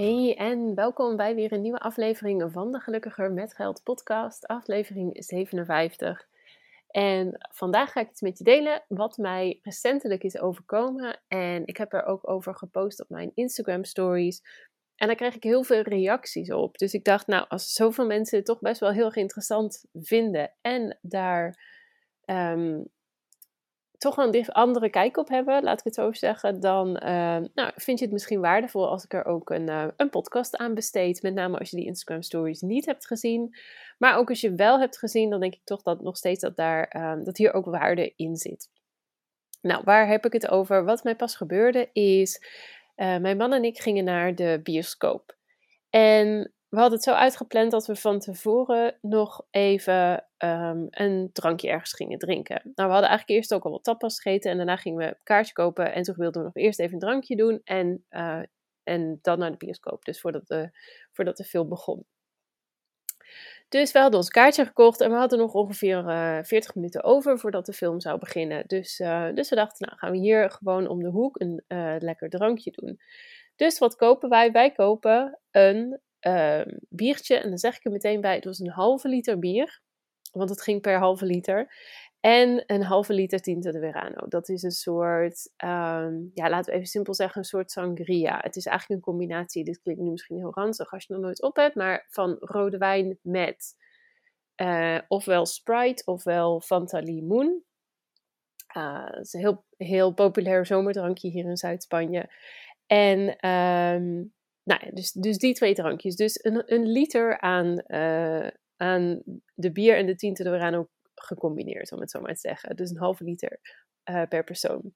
Hey en welkom bij weer een nieuwe aflevering van de Gelukkiger met Geld podcast, aflevering 57. En vandaag ga ik iets met je delen wat mij recentelijk is overkomen. En ik heb er ook over gepost op mijn Instagram stories. En daar kreeg ik heel veel reacties op. Dus ik dacht, nou, als zoveel mensen het toch best wel heel erg interessant vinden en daar um, toch een andere kijk op hebben, laat ik het zo zeggen, dan uh, nou, vind je het misschien waardevol als ik er ook een, uh, een podcast aan besteed. Met name als je die Instagram stories niet hebt gezien. Maar ook als je wel hebt gezien, dan denk ik toch dat nog steeds dat, daar, uh, dat hier ook waarde in zit. Nou, waar heb ik het over? Wat mij pas gebeurde is, eh, mijn man en ik gingen naar de bioscoop. En we hadden het zo uitgepland dat we van tevoren nog even um, een drankje ergens gingen drinken. Nou, we hadden eigenlijk eerst ook al wat tapas gegeten en daarna gingen we een kaartje kopen. En toen wilden we nog eerst even een drankje doen en, uh, en dan naar de bioscoop. Dus voordat de, voordat de film begon. Dus we hadden ons kaartje gekocht en we hadden nog ongeveer uh, eh, 40 minuten over voordat de film zou beginnen. Dus, uh, dus we dachten, nou gaan we hier gewoon om de hoek een lekker drankje doen. Dus wat kopen wij? Wij kopen een uh, biertje. En dan zeg ik er meteen bij, het was een halve liter bier. Want het ging per halve liter. En een halve liter Tinto de Verano. Dat is een soort, um, ja, laten we even simpel zeggen, een soort sangria. Het is eigenlijk een combinatie, dit klinkt nu misschien heel ranzig als je nog nooit op hebt, maar van rode wijn met uh, ofwel Sprite ofwel Fanta Limoen. Uh, is een heel, heel populair zomerdrankje hier in Zuid-Spanje. En um, nou dus, dus die twee drankjes. Dus een, een liter aan, uh, aan de bier en de de Verano gecombineerd, om het zo maar te zeggen. Dus een halve liter uh, per persoon.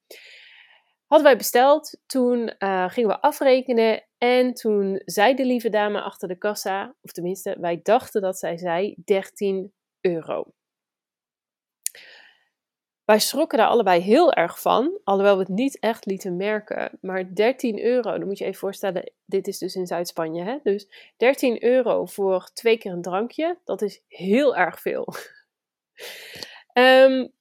Hadden wij besteld, toen uh, gingen we afrekenen en toen zei de lieve dame achter de kassa, of tenminste, wij dachten dat zij zei 13 euro. Wij schrokken daar allebei heel erg van, alhoewel we het niet echt lieten merken. Maar 13 euro, dan moet je even voorstellen, dit is dus in Zuid-Spanje, hè? Dus 13 euro voor twee keer een drankje, dat is heel erg veel. um,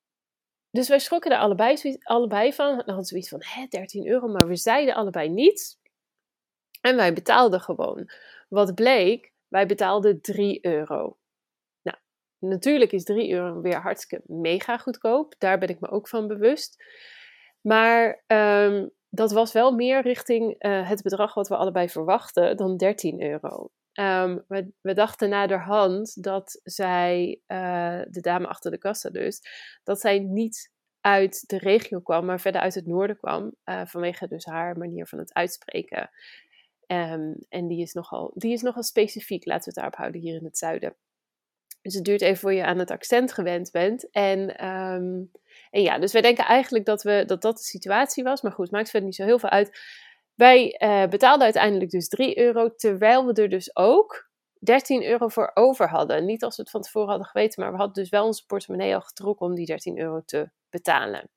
dus wij schrokken er allebei, allebei van. Dan hadden zoiets van, hè, 13 euro, maar we zeiden allebei niets. En wij betaalden gewoon. Wat bleek, wij betaalden 3 euro. Natuurlijk is 3 euro weer hartstikke mega goedkoop. Daar ben ik me ook van bewust. Maar um, dat was wel meer richting uh, het bedrag wat we allebei verwachten dan 13 euro. Um, we, dachten naderhand dat zij, uh, de dame achter de kassa dus, dat zij niet uit de regio kwam, maar verder uit het noorden kwam. Uh, vanwege dus haar manier van het uitspreken. Um, en die is, nogal, die is nogal specifiek, laten we het daarop houden, hier in het zuiden. Dus het duurt even voor je aan het accent gewend bent. En, um, en ja, dus wij denken eigenlijk dat, we, dat dat de situatie was. Maar goed, maakt verder niet zo heel veel uit. Wij uh, betaalden uiteindelijk dus 3 euro, terwijl we er dus ook 13 euro voor over hadden. Niet als we het van tevoren hadden geweten, maar we hadden dus wel onze portemonnee al getrokken om die 13 euro te betalen.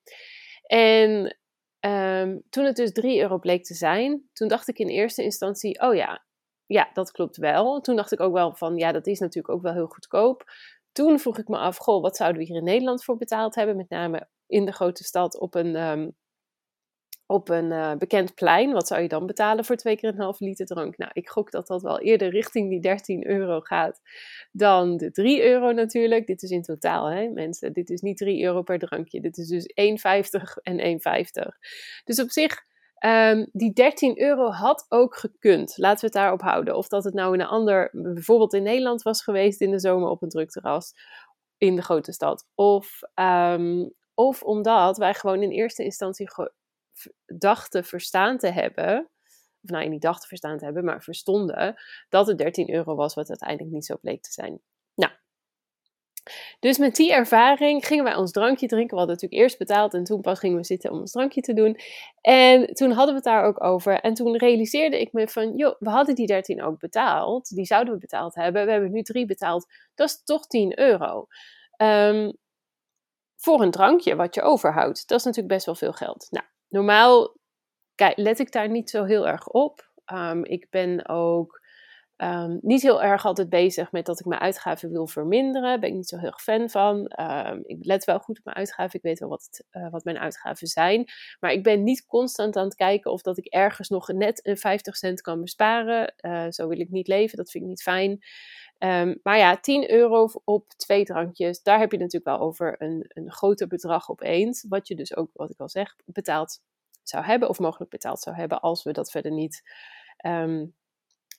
En um, toen het dus 3 euro bleek te zijn, toen dacht ik in eerste instantie, oh ja, ja, dat klopt wel. Toen dacht ik ook wel van, ja, dat is natuurlijk ook wel heel goedkoop. Toen vroeg ik me af, goh, wat zouden we hier in Nederland voor betaald hebben? Met name in de grote stad op een, um, op een uh, bekend plein. Wat zou je dan betalen voor twee keer een half liter drank? Nou, ik gok dat dat wel eerder richting die 13 euro gaat dan de 3 euro natuurlijk. Dit is in totaal, hè, mensen. Dit is niet 3 euro per drankje. Dit is dus 1,50 en 1,50. Dus op zich Um, die 13 euro had ook gekund. Laten we het daarop houden. Of dat het nou in een ander, bijvoorbeeld in Nederland was geweest in de zomer op een druk terras in de grote stad. Of, um, of omdat wij gewoon in eerste instantie dachten verstaan te hebben. Of nou, niet dachten verstaan te hebben, maar verstonden dat het 13 euro was, wat uiteindelijk niet zo bleek te zijn. Nou, Dus met die ervaring gingen wij ons drankje drinken. We hadden natuurlijk eerst betaald en toen pas gingen we zitten om ons drankje te doen. En toen hadden we het daar ook over. En toen realiseerde ik me van, joh, we hadden die 13 ook betaald. Die zouden we betaald hebben. We hebben nu drie betaald. Dat is toch 10 euro. Um, voor een drankje wat je overhoudt. Dat is natuurlijk best wel veel geld. Nou, normaal let ik daar niet zo heel erg op. Um, ik ben ook um, niet heel erg altijd bezig met dat ik mijn uitgaven wil verminderen. Ben ik niet zo heel erg fan van. Um, ik let wel goed op mijn uitgaven. Ik weet wel wat, het, uh, wat mijn uitgaven zijn. Maar ik ben niet constant aan het kijken of dat ik ergens nog net een 50 cent kan besparen. Uh, zo wil ik niet leven. Dat vind ik niet fijn. Um, maar ja, 10 euro op twee drankjes, daar heb je natuurlijk wel over een, een groter bedrag opeens. Wat je dus ook, wat ik al zeg, betaald zou hebben of mogelijk betaald zou hebben als we dat verder niet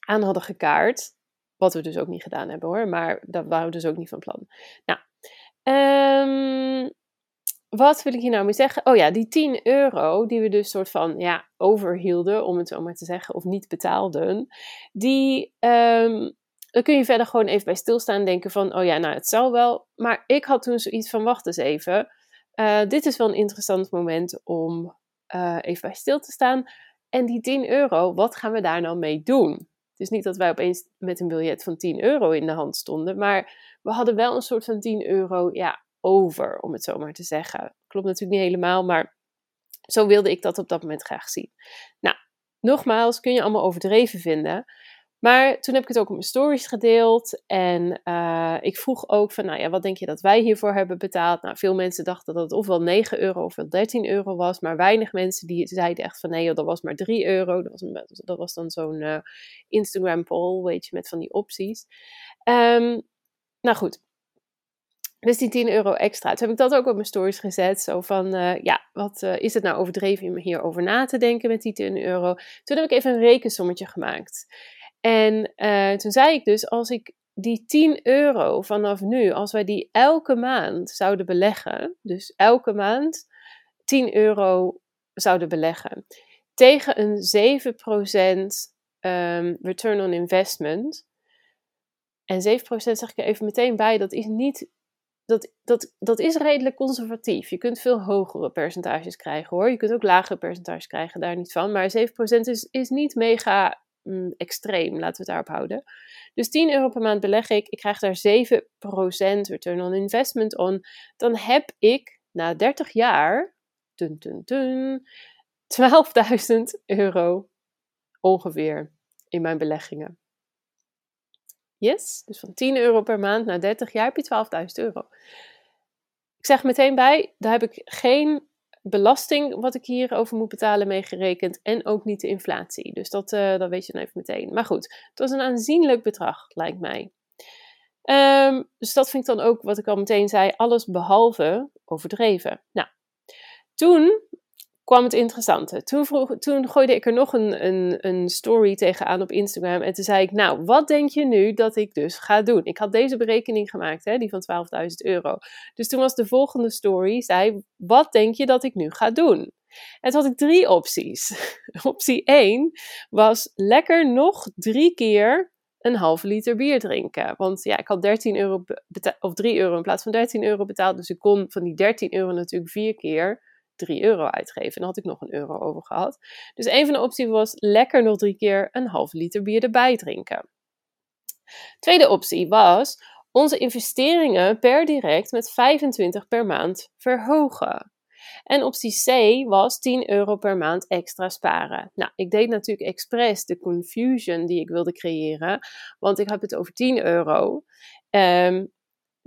aan hadden gekaart. Wat we dus ook niet gedaan hebben hoor, maar dat waren we dus ook niet van plan. Nou, um, wat wil ik hier nou mee zeggen? Oh ja, die 10 euro die we dus soort van ja, overhielden, om het zo maar te zeggen, of niet betaalden, die, um, dan kun je verder gewoon even bij stilstaan en denken van, oh ja, nou het zal wel. Maar ik had toen zoiets van, wacht eens even, uh, dit is wel een interessant moment om uh, even bij stil te staan. En die 10 euro, wat gaan we daar nou mee doen? Het is niet dat wij opeens met een biljet van 10 euro in de hand stonden, maar we hadden wel een soort van 10 euro ja, over, om het zo maar te zeggen. Klopt natuurlijk niet helemaal, maar zo wilde ik dat op dat moment graag zien. Nou, nogmaals, kun je allemaal overdreven vinden. Maar toen heb ik het ook op mijn stories gedeeld. En uh, ik vroeg ook van, nou ja, wat denk je dat wij hiervoor hebben betaald? Nou, veel mensen dachten dat het ofwel 9 euro ofwel 13 euro was. Maar weinig mensen die zeiden echt van, nee dat was maar 3 euro. Dat was, dat was dan zo'n uh, Instagram poll, weet je, met van die opties. Um, nou goed, dus die 10 euro extra. Toen heb ik dat ook op mijn stories gezet. Zo van, uh, ja, wat is het nou overdreven om hierover na te denken met die 10 euro? Toen heb ik even een rekensommetje gemaakt. En uh, toen zei ik dus, als ik die 10 euro vanaf nu, als wij die elke maand zouden beleggen, dus elke maand 10 euro zouden beleggen, tegen een 7% um, ehm, return on investment. En 7% zeg ik er even meteen bij, dat is niet. Dat, dat, dat is redelijk conservatief. Je kunt veel hogere percentages krijgen hoor. Je kunt ook lagere percentages krijgen, daar niet van. Maar 7% is, is niet mega mm, extreem, laten we het daarop houden. Dus 10 euro per maand beleg ik, ik krijg daar 7% return on investment on. Dan heb ik na 30 jaar, 12.000 euro ongeveer in mijn beleggingen. Yes, dus van 10 euro per maand na 30 jaar heb je 12.000 euro. Ik zeg meteen bij, daar heb ik geen belasting wat ik hierover moet betalen meegerekend en ook niet de inflatie. Dus dat, uh, weet je dan even meteen. Maar goed, het was een aanzienlijk bedrag, lijkt mij. Um, dus dat vind ik dan ook, wat ik al meteen zei, alles behalve overdreven. Nou, toen kwam het interessante. Toen, vroeg, toen gooide ik er nog een, een, een story tegenaan op Instagram. En toen zei ik, nou, wat denk je nu dat ik dus ga doen? Ik had deze berekening gemaakt, hè, die van 12.000 euro. Dus toen was de volgende story, zei, wat denk je dat ik nu ga doen? En toen had ik drie opties. Optie 1 was lekker nog drie keer een halve liter bier drinken. Want ja, ik had 13 euro of 3 euro in plaats van 13 euro betaald. Dus ik kon van die 13 euro natuurlijk vier keer 3 euro uitgeven. En dan had ik nog een euro over gehad. Dus een van de opties was lekker nog drie keer een half liter bier erbij drinken. Tweede optie was onze investeringen per direct met 25 per maand verhogen. En optie C was 10 euro per maand extra sparen. Nou, ik deed natuurlijk expres de confusion die ik wilde creëren, want ik heb het over 10 euro. Um,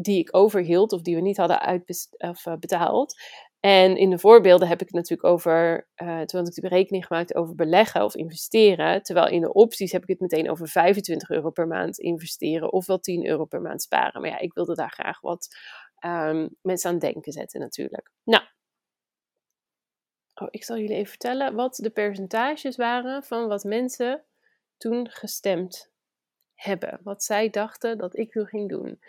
die ik overhield of die we niet hadden uitbetaald. En in de voorbeelden heb ik het natuurlijk over, uh, toen had ik de berekening gemaakt over beleggen of investeren. Terwijl in de opties heb ik het meteen over 25 euro per maand investeren of wel 10 euro per maand sparen. Maar ja, ik wilde daar graag wat um, mensen aan denken zetten natuurlijk. Nou, oh, ik zal jullie even vertellen wat de percentages waren van wat mensen toen gestemd hebben. Wat zij dachten dat ik toen ging doen.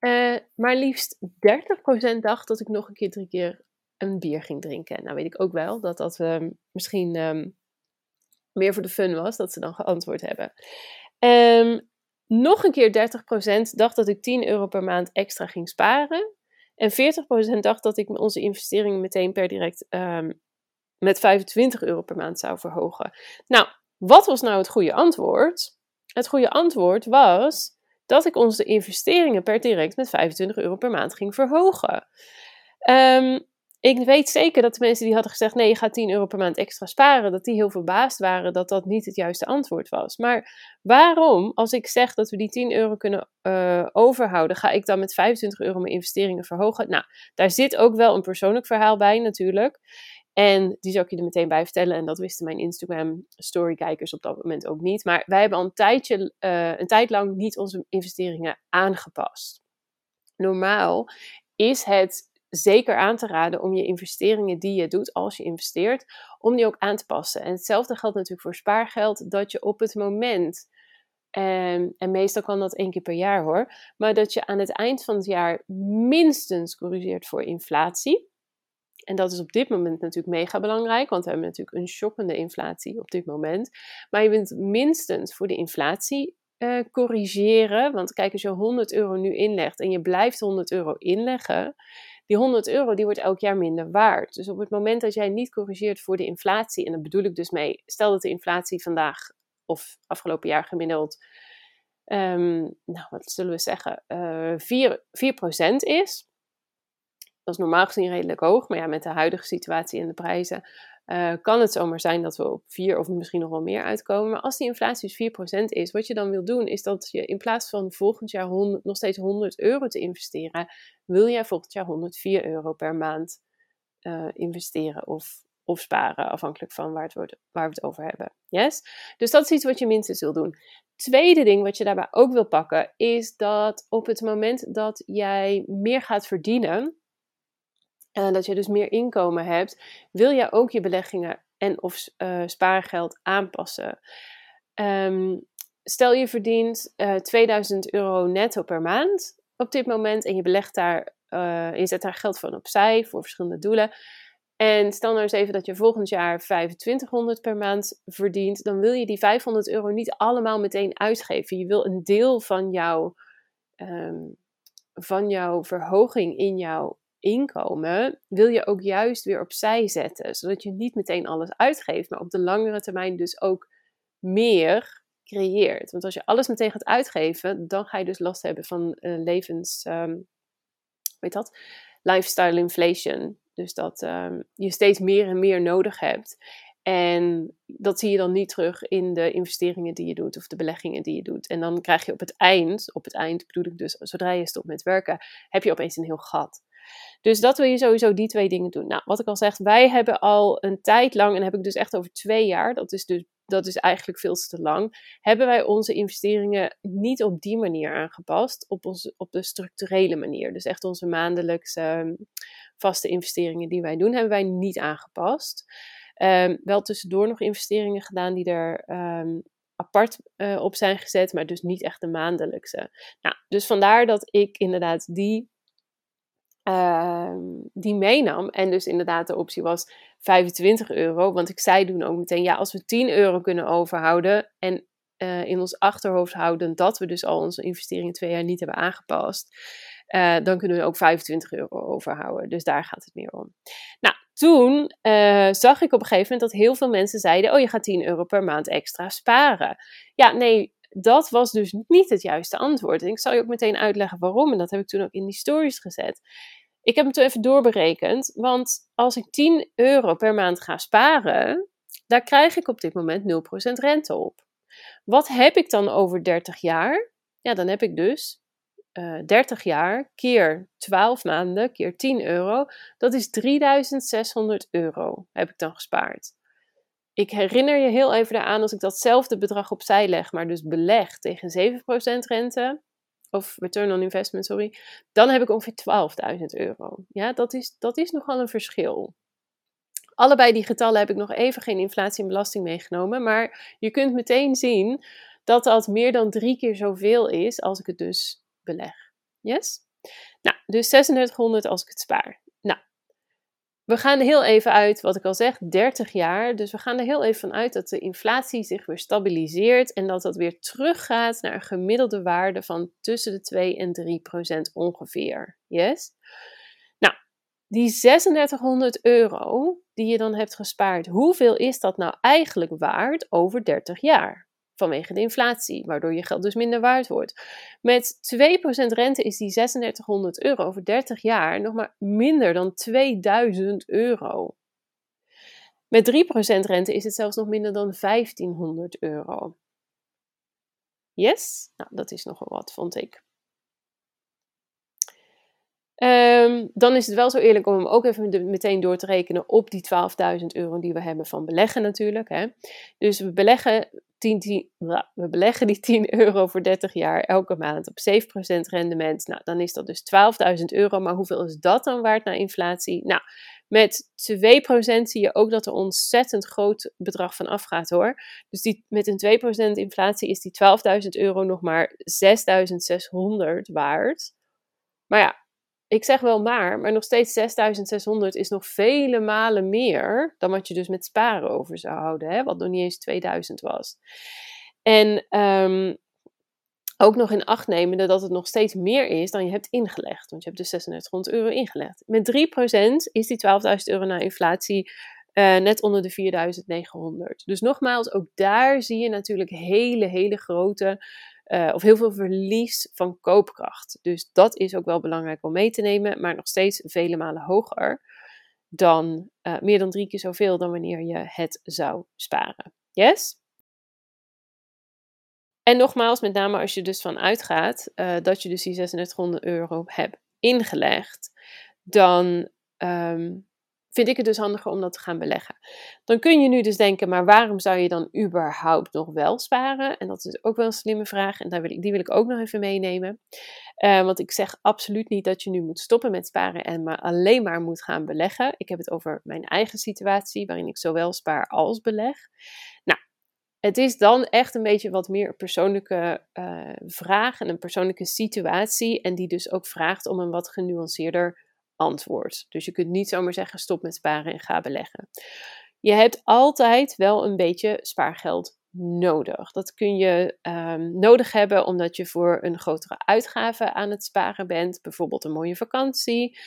Uh, maar liefst 30% dacht dat ik nog een keer drie keer een bier ging drinken. Nou weet ik ook wel dat dat um, misschien um, meer voor de fun was, dat ze dan geantwoord hebben. Um, nog een keer 30% dacht dat ik 10 euro per maand extra ging sparen. En 40% dacht dat ik onze investeringen meteen per direct met 25 euro per maand zou verhogen. Nou, wat was nou het goede antwoord? Het goede antwoord was dat ik onze investeringen per direct met 25 euro per maand ging verhogen. Ik weet zeker dat de mensen die hadden gezegd: nee, je gaat 10 euro per maand extra sparen, dat die heel verbaasd waren dat dat niet het juiste antwoord was. Maar waarom, als ik zeg dat we die 10 euro kunnen uh, overhouden, ga ik dan met 25 euro mijn investeringen verhogen? Nou, daar zit ook wel een persoonlijk verhaal bij, natuurlijk. En die zou ik je er meteen bij vertellen. En dat wisten mijn Instagram storykijkers op dat moment ook niet. Maar wij hebben al een, tijdje, uh, een tijd lang niet onze investeringen aangepast. Normaal is het zeker aan te raden om je investeringen die je doet als je investeert, om die ook aan te passen. En hetzelfde geldt natuurlijk voor spaargeld, dat je op het moment, en, en meestal kan dat één keer per jaar hoor, maar dat je aan het eind van het jaar minstens corrigeert voor inflatie. En dat is op dit moment natuurlijk mega belangrijk, want we hebben natuurlijk een shockende inflatie op dit moment. Maar je bent minstens voor de inflatie uh, corrigeren. Want kijk, als je 100 euro nu inlegt en je blijft 100 euro inleggen, die 100 euro die wordt elk jaar minder waard. Dus op het moment dat jij niet corrigeert voor de inflatie, en daar bedoel ik dus mee, stel dat de inflatie vandaag of afgelopen jaar gemiddeld, um, nou wat zullen we zeggen, uh, 4, 4% is. Dat is normaal gezien redelijk hoog, maar ja, met de huidige situatie en de prijzen uh, kan het zomaar zijn dat we op 4 of misschien nog wel meer uitkomen. Maar als die inflatie dus 4% is, wat je dan wil doen, is dat je in plaats van volgend jaar 100, nog steeds 100 euro te investeren, wil jij volgend jaar 104 euro per maand uh, investeren of, of sparen, afhankelijk van waar, het wordt, waar we het over hebben. Yes? Dus dat is iets wat je minstens wil doen. Tweede ding wat je daarbij ook wil pakken, is dat op het moment dat jij meer gaat verdienen, en dat je dus meer inkomen hebt, wil je ook je beleggingen en of uh, spaargeld aanpassen. Ehm, stel je verdient uh, eh, 2000 euro netto per maand op dit moment en je belegt daar, je zet daar geld van opzij voor verschillende doelen. En stel nou eens even dat je volgend jaar 2500 per maand verdient, dan wil je die 500 euro niet allemaal meteen uitgeven. Je wil een deel van jouw, um, van jouw verhoging in jouw inkomen wil je ook juist weer opzij zetten. Zodat je niet meteen alles uitgeeft, maar op de langere termijn dus ook meer creëert. Want als je alles meteen gaat uitgeven, dan ga je dus last hebben van uh, levens. Um, weet dat? Lifestyle inflation. Dus dat um, je steeds meer en meer nodig hebt. En dat zie je dan niet terug in de investeringen die je doet of de beleggingen die je doet. En dan krijg je op het eind, op het eind bedoel ik dus zodra je stopt met werken, heb je opeens een heel gat. Dus dat wil je sowieso die twee dingen doen. Nou, wat ik al zeg, wij hebben al een tijd lang, en heb ik dus echt over twee jaar, dat is dus dat is eigenlijk veel te lang, hebben wij onze investeringen niet op die manier aangepast, op, onze, op de structurele manier. Dus echt onze maandelijkse ehm, vaste investeringen die wij doen, hebben wij niet aangepast. Um, wel tussendoor nog investeringen gedaan die er um, apart uh, op zijn gezet, maar dus niet echt de maandelijkse. Nou, dus vandaar dat ik inderdaad die uh, die meenam. En dus inderdaad de optie was 25 euro. Want ik zei toen ook meteen, ja, als we 10 euro kunnen overhouden en uh, in ons achterhoofd houden dat we dus al onze investeringen twee jaar niet hebben aangepast, uh, dan kunnen we ook 25 euro overhouden. Dus daar gaat het meer om. Nou, toen uh, zag ik op een gegeven moment dat heel veel mensen zeiden: Oh, je gaat 10 euro per maand extra sparen. Ja, nee, dat was dus niet het juiste antwoord. En ik zal je ook meteen uitleggen waarom. En dat heb ik toen ook in die stories gezet. Ik heb hem even doorberekend. Want als ik 10 euro per maand ga sparen, daar krijg ik op dit moment 0% rente op. Wat heb ik dan over 30 jaar? Ja, dan heb ik dus uh, eh, 30 jaar keer 12 maanden keer 10 euro. Dat is 3600 euro heb ik dan gespaard. Ik herinner je heel even daaraan als ik datzelfde bedrag opzij leg, maar dus beleg tegen 7% rente, of return on investment, sorry, dan heb ik ongeveer 12.000 euro. Ja, dat is, dat is nogal een verschil. Allebei die getallen heb ik nog even geen inflatie en belasting meegenomen, maar je kunt meteen zien dat dat meer dan drie keer zoveel is als ik het dus beleg. Yes? Nou, dus 3600 als ik het spaar. We gaan heel even uit, wat ik al zeg, 30 jaar. Dus we gaan er heel even van uit dat de inflatie zich weer stabiliseert en dat dat weer teruggaat naar een gemiddelde waarde van tussen de 2 en 3 procent ongeveer. Yes? Nou, die 3600 euro die je dan hebt gespaard, hoeveel is dat nou eigenlijk waard over 30 jaar? Vanwege de inflatie, waardoor je geld dus minder waard wordt. Met 2% rente is die 3600 euro over 30 jaar nog maar minder dan 2000 euro. Met 3% rente is het zelfs nog minder dan 1500 euro. Yes? Nou, dat is nogal wat, vond ik. Um, dan is het wel zo eerlijk om hem ook even meteen door te rekenen op die 12.000 euro die we hebben van beleggen natuurlijk. Hè. Dus we beleggen, 10, 10, we beleggen die 10 euro voor 30 jaar elke maand op 7% rendement. Nou, dan is dat dus 12.000 euro. Maar hoeveel is dat dan waard na inflatie? Nou, met 2% zie je ook dat er ontzettend groot bedrag van afgaat hoor. Dus die, met een 2% inflatie is die 12.000 euro nog maar 6.600 waard. Maar ja, ik zeg wel maar, maar nog steeds 6600 is nog vele malen meer dan wat je dus met sparen over zou houden, hè, wat nog niet eens 2000 was. En um, ook nog in acht nemende dat het nog steeds meer is dan je hebt ingelegd, want je hebt dus 3600 euro ingelegd. Met 3% is die 12.000 euro na inflatie uh, net onder de 4900. Dus nogmaals, ook daar zie je natuurlijk hele, hele grote uh, of heel veel verlies van koopkracht. Dus dat is ook wel belangrijk om mee te nemen, maar nog steeds vele malen hoger dan uh, meer dan drie keer zoveel dan wanneer je het zou sparen. Yes? En nogmaals, met name als je dus van uitgaat uh, dat je dus die 3600 euro hebt ingelegd, dan um, vind ik het dus handiger om dat te gaan beleggen. Dan kun je nu dus denken, maar waarom zou je dan überhaupt nog wel sparen? En dat is ook wel een slimme vraag en daar wil ik, die wil ik ook nog even meenemen. Uh, want ik zeg absoluut niet dat je nu moet stoppen met sparen en maar alleen maar moet gaan beleggen. Ik heb het over mijn eigen situatie, waarin ik zowel spaar als beleg. Nou, het is dan echt een beetje wat meer persoonlijke uh, vraag en een persoonlijke situatie. En die dus ook vraagt om een wat genuanceerder antwoord. Dus je kunt niet zomaar zeggen stop met sparen en ga beleggen. Je hebt altijd wel een beetje spaargeld nodig. Dat kun je um, nodig hebben omdat je voor een grotere uitgave aan het sparen bent. Bijvoorbeeld een mooie vakantie.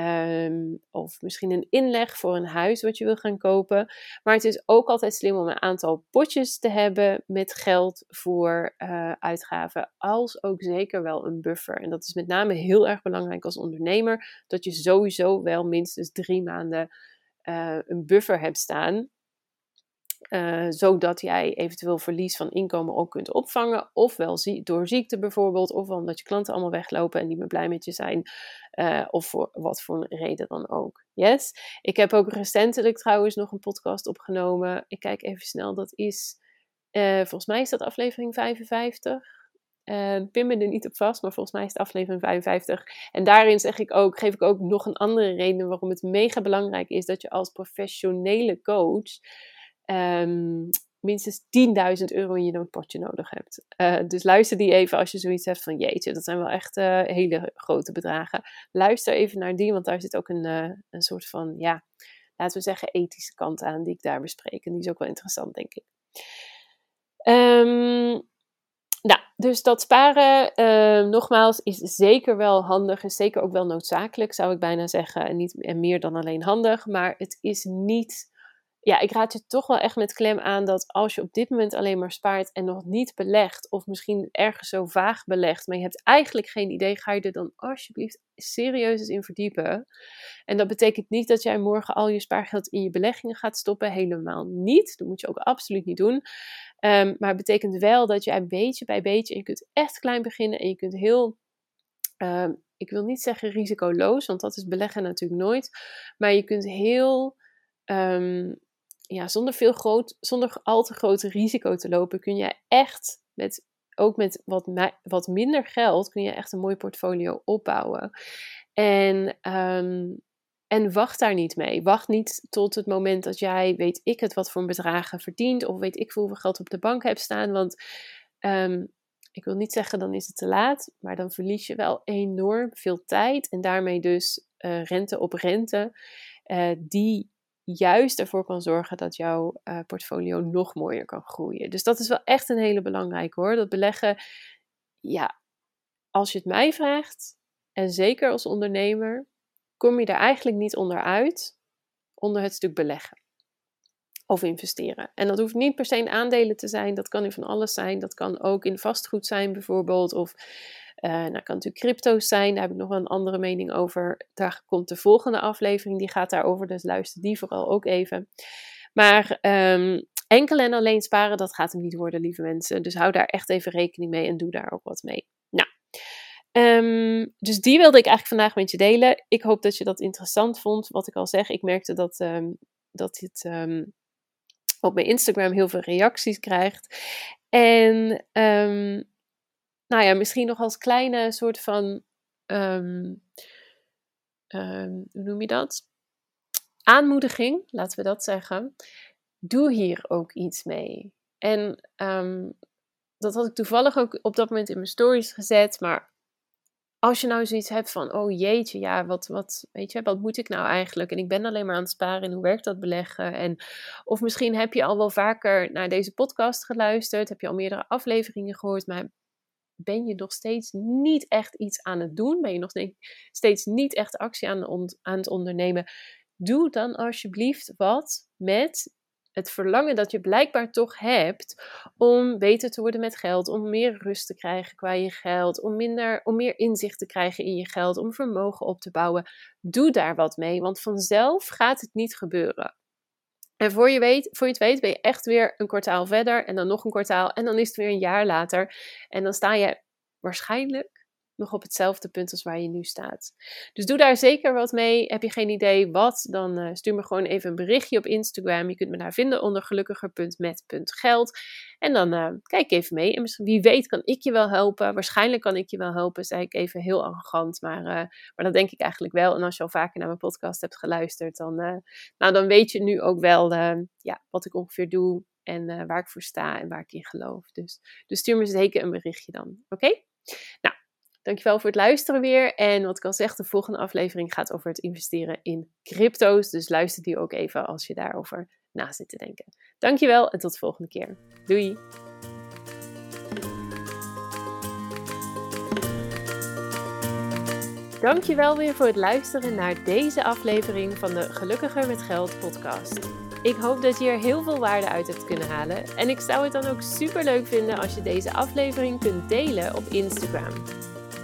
Um, of misschien een inleg voor een huis wat je wil gaan kopen. Maar het is ook altijd slim om een aantal potjes te hebben met geld voor uh, uitgaven. Als ook zeker wel een buffer. En dat is met name heel erg belangrijk als ondernemer. Dat je sowieso wel minstens drie maanden uh, een buffer hebt staan. Uh, zodat jij eventueel verlies van inkomen ook kunt opvangen. Ofwel zie door ziekte bijvoorbeeld, ofwel omdat je klanten allemaal weglopen en niet meer blij met je zijn. Uh, of voor wat voor reden dan ook. Yes. Ik heb ook recentelijk trouwens nog een podcast opgenomen. Ik kijk even snel, dat is, uh, volgens mij is dat aflevering 55. Uh, pin me er niet op vast, maar volgens mij is het aflevering 55. En daarin zeg ik ook, geef ik ook nog een andere reden waarom het mega belangrijk is dat je als professionele coach um, minstens 10.000 euro in je noodpotje nodig hebt. Uh, dus luister die even als je zoiets hebt van jeetje, dat zijn wel echt uh, hele grote bedragen. Luister even naar die, want daar zit ook een, uh, een soort van, ja, laten we zeggen, ethische kant aan die ik daar bespreek. En die is ook wel interessant, denk ik. Um, nou, dus dat sparen, nogmaals, is zeker wel handig. Is zeker ook wel noodzakelijk, zou ik bijna zeggen. En, niet, en meer dan alleen handig. Maar het is niet ja, ik raad je toch wel echt met klem aan dat als je op dit moment alleen maar spaart en nog niet belegt, of misschien ergens zo vaag belegt, maar je hebt eigenlijk geen idee, ga je er dan alsjeblieft serieus eens in verdiepen. En dat betekent niet dat jij morgen al je spaargeld in je beleggingen gaat stoppen, helemaal niet. Dat moet je ook absoluut niet doen. Um, maar het betekent wel dat jij beetje bij beetje, en je kunt echt klein beginnen en je kunt heel um, ik wil niet zeggen risicoloos, want dat is beleggen natuurlijk nooit. Maar je kunt heel um, ja, zonder, veel groot, zonder al te groot risico te lopen, kun je echt met, ook met wat, wat minder geld, kun je echt een mooi portfolio opbouwen. En, um, en wacht daar niet mee. Wacht niet tot het moment dat jij, weet ik het, wat voor bedragen verdient, of weet ik hoeveel geld op de bank hebt staan. Want um, ik wil niet zeggen dan is het te laat, maar dan verlies je wel enorm veel tijd en daarmee dus uh, rente op rente. uh, die juist ervoor kan zorgen dat jouw uh, portfolio nog mooier kan groeien. Dus dat is wel echt een hele belangrijke hoor. Dat beleggen, ja, als je het mij vraagt, en zeker als ondernemer, kom je er eigenlijk niet onderuit onder het stuk beleggen of investeren. En dat hoeft niet per se in aandelen te zijn, dat kan in van alles zijn. Dat kan ook in vastgoed zijn bijvoorbeeld, of uh, nou, kan natuurlijk crypto's zijn, daar heb ik nog wel een andere mening over. Daar komt de volgende aflevering, die gaat daarover, dus luister die vooral ook even. Maar um, enkel en alleen sparen, dat gaat hem niet worden, lieve mensen. Dus hou daar echt even rekening mee en doe daar ook wat mee. Nou, um, dus die wilde ik eigenlijk vandaag met je delen. Ik hoop dat je dat interessant vond. Wat ik al zeg, ik merkte dat, um, dat dit op mijn Instagram heel veel reacties krijgt. En nou ja, misschien nog als kleine soort van, um, hoe noem je dat? Aanmoediging, laten we dat zeggen. Doe hier ook iets mee. En um, dat had ik toevallig ook op dat moment in mijn stories gezet, maar als je nou zoiets hebt van, oh jeetje, ja, wat, wat, weet je, wat moet ik nou eigenlijk? En ik ben alleen maar aan het sparen en hoe werkt dat beleggen? En, of misschien heb je al wel vaker naar deze podcast geluisterd, heb je al meerdere afleveringen gehoord, maar ben je nog steeds niet echt iets aan het doen? Ben je nog steeds niet echt actie aan, aan het ondernemen? Doe dan alsjeblieft wat met het verlangen dat je blijkbaar toch hebt om beter te worden met geld, om meer rust te krijgen qua je geld, om, minder, om meer inzicht te krijgen in je geld, om vermogen op te bouwen. Doe daar wat mee, want vanzelf gaat het niet gebeuren. En voor je, weet, voor je het weet ben je echt weer een kwartaal verder en dan nog een kwartaal en dan is het weer een jaar later. En dan sta je waarschijnlijk nog op hetzelfde punt als waar je nu staat. Dus doe daar zeker wat mee. Heb je geen idee wat, dan uh, stuur me gewoon even een berichtje op Instagram. Je kunt me daar vinden onder gelukkiger.met.geld. En dan uh, kijk even mee. En wie weet kan ik je wel helpen. Waarschijnlijk kan ik je wel helpen, zei ik even heel arrogant. Maar, uh, maar dat denk ik eigenlijk wel. En als je al vaker naar mijn podcast hebt geluisterd, dan, nou, dan weet je nu ook wel ja, wat ik ongeveer doe. En waar ik voor sta en waar ik in geloof. Dus, dus stuur me zeker een berichtje dan. Oké? Nou, Dankjewel voor het luisteren weer. En wat ik al zeg, de volgende aflevering gaat over het investeren in crypto's. Dus luister die ook even als je daarover na zit te denken. Dankjewel en tot de volgende keer. Doei! Dankjewel weer voor het luisteren naar deze aflevering van de Gelukkiger met Geld podcast. Ik hoop dat je er heel veel waarde uit hebt kunnen halen. En ik zou het dan ook super leuk vinden als je deze aflevering kunt delen op Instagram.